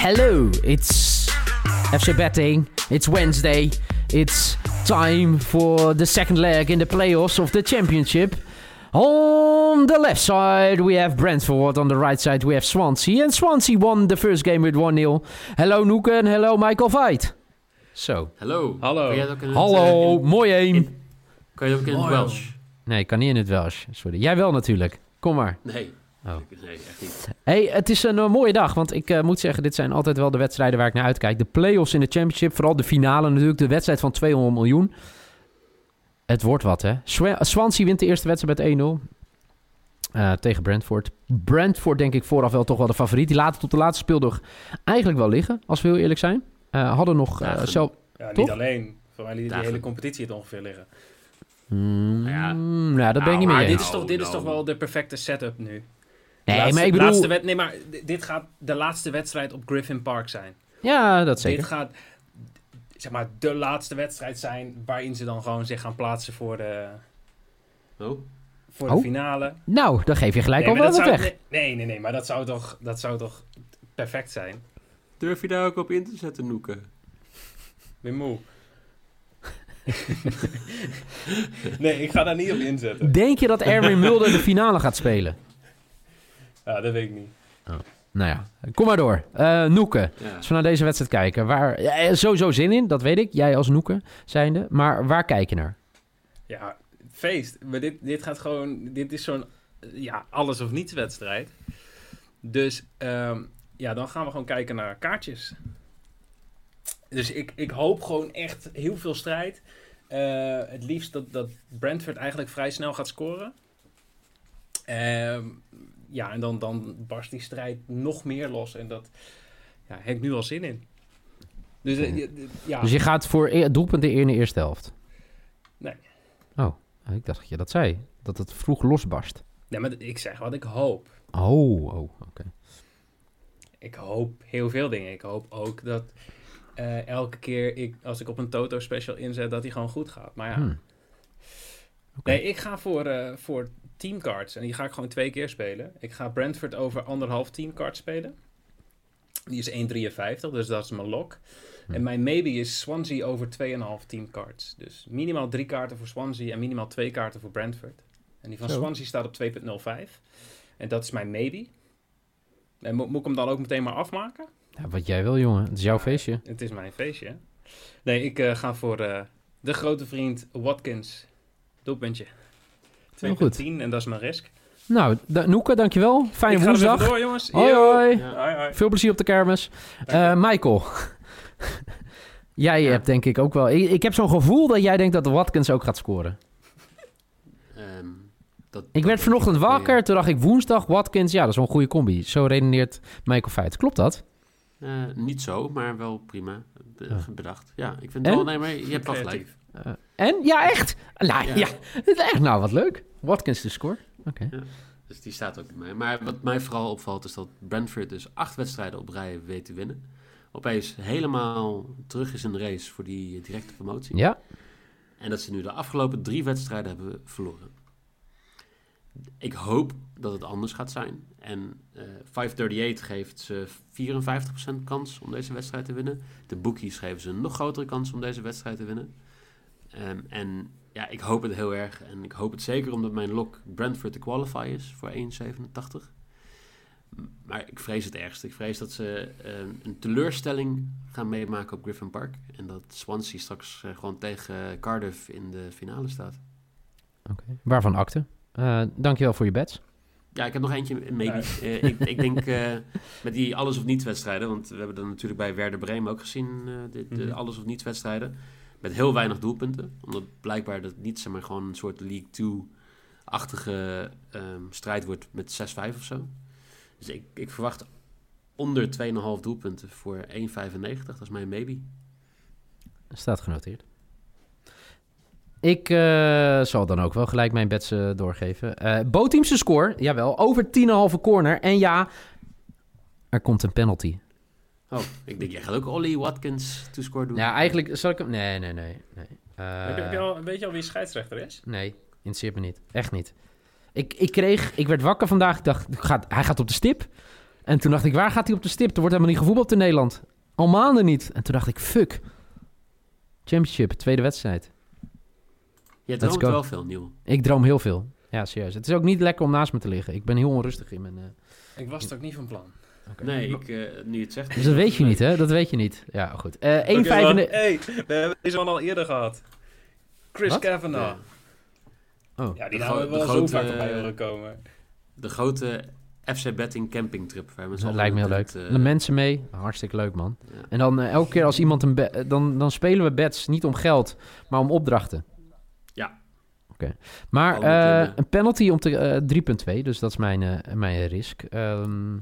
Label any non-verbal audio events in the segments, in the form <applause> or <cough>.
Hello, it's FC Betting. It's Wednesday. It's time for the second leg in the playoffs of the championship. On the left side, we have Brentford. On the right side, we have Swansea. And Swansea won the first game with 1 0. Hello, Noeke, and hello, Michael Veit. Zo. Hallo. Hallo. Kan jij het ook in Hallo, eh, in- mooi één. kan je het ook in het Mooi, Welsh? Nee, ik kan niet in het Welsh. Sorry. Jij wel natuurlijk. Kom maar. Nee. Oh. Nee, echt niet. Hey, het is een eh, mooie dag, want ik eh, moet zeggen, dit zijn altijd wel de wedstrijden waar ik naar uitkijk. De playoffs in de championship, vooral de finale natuurlijk, de wedstrijd van 200 miljoen. Het wordt wat, hè. Swa- Swansea wint de eerste wedstrijd met 1-0 eh, tegen Brentford. Brentford denk ik vooraf wel toch wel de favoriet. Die laten tot de laatste speeldag eigenlijk wel liggen, als we heel eerlijk zijn. Eh, hadden nog goed. zelf... Ja, niet Toch? alleen. Voor mij liet die hele competitie het ongeveer liggen. Mm, ja. nou, dat ben ik Nou, niet maar meer dit is, toch, dit is Nou, toch wel de perfecte setup nu. Nee, Laatste- maar ik bedoel... Laatste wed- nee, maar dit gaat de laatste wedstrijd op Griffin Park zijn. Ja, dat zeker. Dit gaat zeg maar de laatste wedstrijd zijn waarin ze dan gewoon zich gaan plaatsen voor de, Oh. voor Oh. de finale. Nou, dan geef je gelijk nee, al wel dat wat zou, weg. nee, nee, nee, nee, maar dat zou toch, dat zou toch perfect zijn. Durf je daar ook op in te zetten, Noeke? Weer moe. <laughs> nee, ik ga daar niet op inzetten. Denk je dat Erwin Mulder de finale gaat spelen? Ja, dat weet ik niet. Nou ja, kom maar door. Eh Noeke, Ja. als we naar deze wedstrijd kijken. Waar, ja, eh, sowieso zin in, dat weet ik. Jij als Noeke zijnde. Maar waar kijk je naar? Ja, feest. Maar dit, dit gaat gewoon... Dit is zo'n eh, ja, alles of niets wedstrijd. Dus ehm, ja, dan gaan we gewoon kijken naar kaartjes. Dus ik, ik hoop gewoon echt heel veel strijd. Eh, het liefst dat, dat Brentford eigenlijk vrij snel gaat scoren. Ehm, ja, en dan, dan barst die strijd nog meer los. En dat ja, heb ik nu al zin in. Dus eh, je- ja, Dus je gaat voor e- doelpunten in de eerste helft? Nee. Oh, ik dacht dat je dat zei. Dat het vroeg losbarst. nee, maar ik zeg wat ik hoop. Oh, oh oké. Ik hoop heel veel dingen. Ik hoop ook dat eh, elke keer ik, als ik op een Toto special inzet, dat hij gewoon goed gaat. Maar ja, Hmm. Oké. nee, ik ga voor, eh, voor teamcards. En die ga ik gewoon twee keer spelen. Ik ga Brentford over anderhalf teamcard spelen. Die is 1,53, dus dat is mijn lock. Hm. En mijn maybe is Swansea over 2,5 teamcards. Dus minimaal drie kaarten voor Swansea en minimaal twee kaarten voor Brentford. En die van Zo. Swansea staat op 2,05. En dat is mijn maybe. En mo- moet ik hem dan ook meteen maar afmaken? Ja, wat jij wil, jongen. Het is jouw feestje. Het is mijn feestje. Nee, ik eh, ga voor eh, de grote vriend Watkins. Doelpuntje. 2,10 goed. en dat is mijn risk. Nou, da Noeke, dankjewel. Fijne ik ga even woensdag. door, jongens. Hoi, hoi. Ja. Hoi, hoi. Veel plezier op de kermis. Eh, Michael. <laughs> jij hebt denk ik ook wel... Ik, ik heb zo'n gevoel dat jij denkt dat Watkins ook gaat scoren. Ehm, dat, Ik werd vanochtend wakker, toen dacht ik woensdag, Watkins, ja, dat is wel een goede combi. Zo redeneert Michael Feit. Klopt dat? Eh, niet zo, maar wel prima bedacht. Ja, ik vind En? wel... Nee, maar je hebt wel gelijk. Eh, en? Ja, echt? Nou, ja. Ja. Het is <laughs> echt nou wat leuk. Watkins de score. Oké. Dus die staat ook bij mij. Maar wat mij vooral opvalt is dat Brentford dus acht wedstrijden op rij weet te winnen. Opeens helemaal terug is in de race voor die directe promotie. Ja, En dat ze nu de afgelopen drie wedstrijden hebben verloren. Ik hoop dat het anders gaat zijn. En eh 538 geeft ze 54% kans om deze wedstrijd te winnen. De bookies geven ze een nog grotere kans om deze wedstrijd te winnen. Ehm, en ja, ik hoop het heel erg. En ik hoop het zeker omdat mijn lock Brentford te qualify is voor 1,87. M- Maar ik vrees het ergste. Ik vrees dat ze eh, een teleurstelling gaan meemaken op Griffin Park. En dat Swansea straks eh, gewoon tegen Cardiff in de finale staat. oké. Waarvan akte? Eh dankjewel voor je bets. Ja, ik heb nog eentje, maybe. Eh, ik, ik denk eh, met die alles of niets wedstrijden, want we hebben dat natuurlijk bij Werder Bremen ook gezien, eh, de, de Mhm. alles of niets wedstrijden. Met heel weinig doelpunten, omdat blijkbaar dat niet zeg maar gewoon een soort League 2-achtige ehm, strijd wordt met 6-5 of zo. Dus ik, ik verwacht onder 2,5 doelpunten voor 1,95. Dat is mijn maybe. Staat genoteerd. Ik eh, zal dan ook wel gelijk mijn bets eh, doorgeven. Eh Boteamse score, jawel, over 10,5 corner. En ja, er komt een penalty. Oh, ik denk, jij gaat ook Ollie Watkins to score doen. Ja, eigenlijk zal ik hem... Nee, nee, nee. nee. Eh, Heb je, heb je al, weet je al wie scheidsrechter is? Nee, interesseert me niet. Echt niet. Ik, ik kreeg... Ik werd wakker vandaag. Ik dacht, gaat, hij gaat op de stip. En toen dacht ik, waar gaat hij op de stip? Er wordt helemaal niet gevoetbald in Nederland. Al maanden niet. En toen dacht ik, fuck. Championship, tweede wedstrijd. Je droomt wel veel, Nieuw. Ik droom heel veel. Ja, serieus. Het is ook niet lekker om naast me te liggen. Ik ben heel onrustig in mijn... eh, Ik was het ook niet van plan. Nee, ik, eh, nu je het zegt... Dus dat weet je niet, hè? Dat weet je niet. Ja, goed. Eh 1,95... Oké, man. hey, we hebben deze man al eerder gehad. Chris Wat? Cavanaugh. Ja. Oh, Ja, die hebben we de wel zo grote, vaak voorbij eh, horen komen. De grote FC Betting campingtrip. Dat lijkt me heel leuk. eh, De mensen mee. Hartstikke leuk, man. ja. En dan eh, elke keer als iemand een... be- dan, dan spelen we bets. Niet om geld, maar om opdrachten. Ja. Oké. Maar eh, een penalty om te... eh 3,2. Dus dat is mijn, eh, mijn risk. Ehm,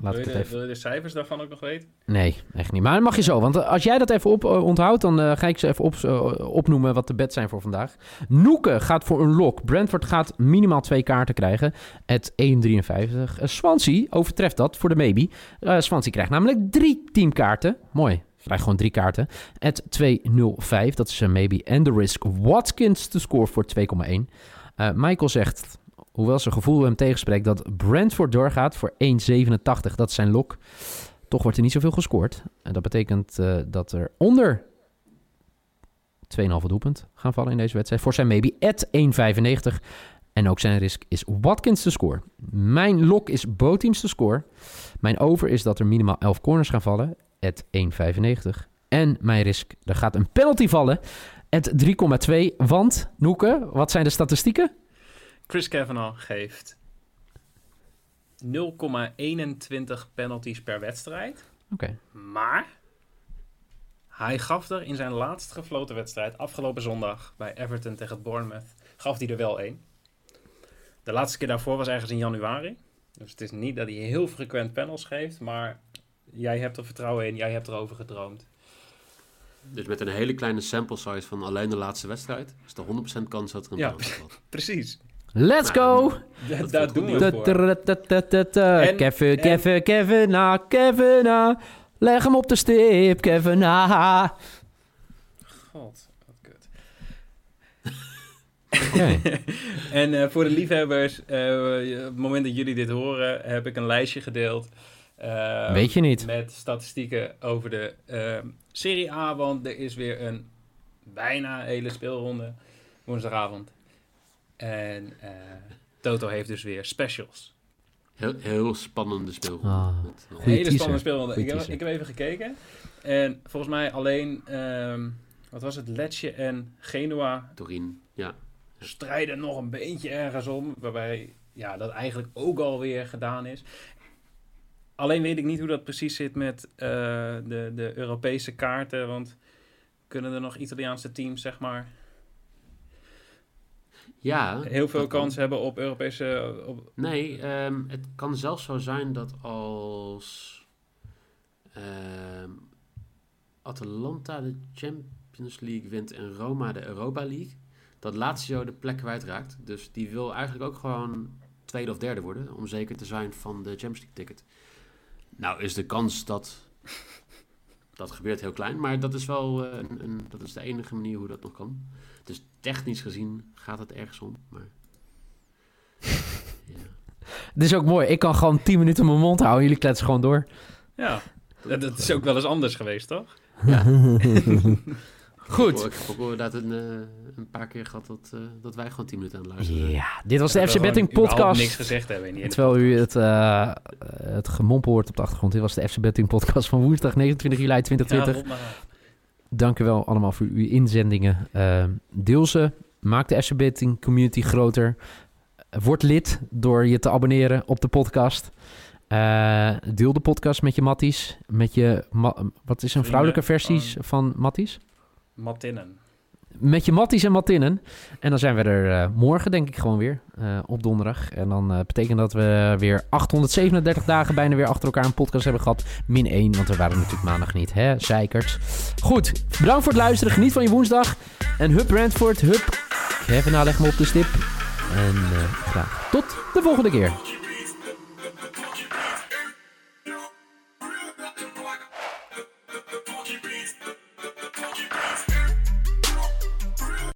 laat Wil ik je, het de, even... wil je de cijfers daarvan ook nog weten? Nee, echt niet. Maar dat mag je zo. Want eh, als jij dat even op, eh, onthoudt, dan eh, ga ik ze even op, opnoemen wat de bets zijn voor vandaag. Noeke gaat voor een lock. Brentford gaat minimaal twee kaarten krijgen. Het 1,53. Uh, Swansea overtreft dat voor de maybe. Swansea krijgt namelijk drie teamkaarten. Mooi. Krijgt gewoon drie kaarten. Het 2,05. Dat is een maybe. En de risk. Watkins te score voor 2,1. Eh, Michael zegt, hoewel zijn gevoel hem tegenspreekt, dat Brentford doorgaat voor 1,87. Dat is zijn lock. Toch wordt er niet zoveel gescoord. En dat betekent eh, dat er onder 2,5 doelpunt gaan vallen in deze wedstrijd. Voor zijn maybe at 1,95. En ook zijn risk is Watkins te score. Mijn lock is Boteams te score. Mijn over is dat er minimaal 11 corners gaan vallen. At 1,95. En mijn risk, er gaat een penalty vallen. At 3,2. Want, Noeke, wat zijn de statistieken? Chris Cavanaugh geeft 0,21 penalties per wedstrijd. Oké. Maar hij gaf er in zijn laatst gefloten wedstrijd afgelopen zondag bij Everton tegen Bournemouth, gaf hij er wel één. De laatste keer daarvoor was ergens in januari. Dus het is niet dat hij heel frequent panels geeft, maar jij hebt er vertrouwen in, jij hebt erover gedroomd. Dus met een hele kleine sample size van alleen de laatste wedstrijd... is er 100% kans dat er een Ja. penalty valt. <laughs> Precies. Let's go! Da- voelt daar goed doen we voor. En- Kevin, en- Kevin, Kevin, na, Kevin, na. Leg hem op de stip, Kevin, na. God, wat kut. Oké. <laughs> En eh, voor de liefhebbers, eh, op het moment dat jullie dit horen, heb ik een lijstje gedeeld. eh, Weet je niet. Met statistieken over de Serie A, want er is weer een bijna hele speelronde woensdagavond. En eh, Toto heeft dus weer specials. Heel, heel spannende speelronde. Ah. Een hele teaser. spannende speelronde. Ik heb, teaser. ik heb even gekeken. En volgens mij alleen, ehm, wat was het, Lecce en Genua Turin, ja. strijden nog een beetje ergens om. Waarbij ja, dat eigenlijk ook alweer gedaan is. Alleen weet ik niet hoe dat precies zit met eh, de, de Europese kaarten. Want kunnen er nog Italiaanse teams, zeg maar, Ja. heel veel kan. kans hebben op Europese. Op, Nee, ehm, het kan zelfs zo zijn dat als ehm, Atalanta de Champions League wint en Roma de Europa League, dat Lazio de plek kwijtraakt. Dus die wil eigenlijk ook gewoon tweede of derde worden, om zeker te zijn van de Champions League ticket. Nou is de kans dat dat gebeurt heel klein, maar dat is wel eh, een, een, dat is de enige manier hoe dat nog kan. Dus technisch gezien gaat het ergens om, maar... ja. <laughs> Dit is ook mooi. Ik kan gewoon 10 minuten mijn mond houden. Jullie kletsen gewoon door. ja, dat, dat is ook wel eens anders geweest, toch? Ja. <laughs> Goed. Ik heb ook inderdaad een, eh, een paar keer gehad dat, eh, dat wij gewoon 10 minuten aan het luisteren Ja, dit was de FC Betting podcast. niks gezegd hebben in Terwijl u het, eh, het gemompel hoort op de achtergrond. Dit was de FC Betting podcast van woensdag 29 juli Ja, 2020. rot maar af. Dank u wel allemaal voor uw inzendingen. Eh, deel ze. Maak de FC Betting community groter. Word lid door je te abonneren op de podcast. Eh, deel de podcast met je matties. Met je, ma- wat is een vrouwelijke versies gewoon. van matties? Mattinnen. met je Matties en Mattinnen. En dan zijn we er eh, morgen, denk ik, gewoon weer. eh, op donderdag. En dan eh, betekent dat we weer 837 dagen bijna weer achter elkaar een podcast hebben gehad. Min 1, want we waren natuurlijk maandag niet, hè? Zeikert. Goed, bedankt voor het luisteren. Geniet van je woensdag. En hup Brentford, hup. Kevin, nou leg me op de stip. En graag tot de volgende keer.